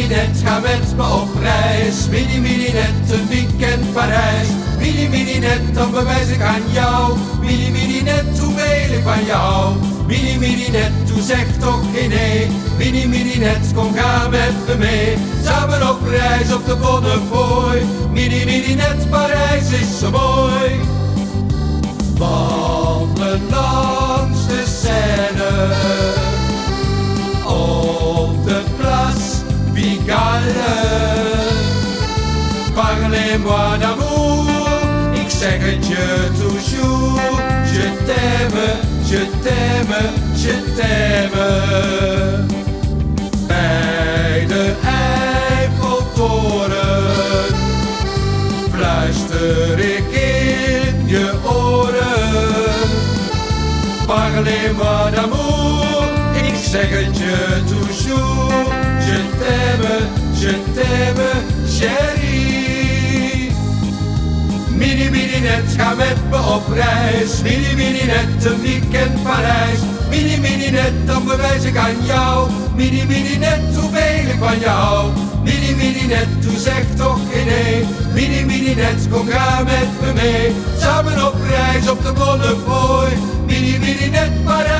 net, ga met me op reis. Mini, mini net, een weekend Parijs. Mini net, dan bewijs ik aan jou. Mini net, hoeveel ik van jou. Mini, mini net, toe zeg toch geen nee. Mini net, kom ga met me mee. Samen op reis op de Bonnefoy. Mini net, Parijs Parlez-moi d'amour, ik zeg het je toujours. Je t'aime, je t'aime, je t'aime. Bij de Eiffeltoren fluister ik in je oren. Parlez-moi d'amour, ik zeg het je toujours. Je t'aime, je t'aime, chérie. Mini, mini net, ga met me op reis. Mini, net, een weekend Parijs. Mini, mini net, dan bewijs ik aan jou. Mini, mini net, hoeveel ik van jou. Mini, mini net, toe zeg toch geen nee. Mini, net, kom ga met me mee. Samen op reis op de Bonnefoy. Mini, mini net, Parijs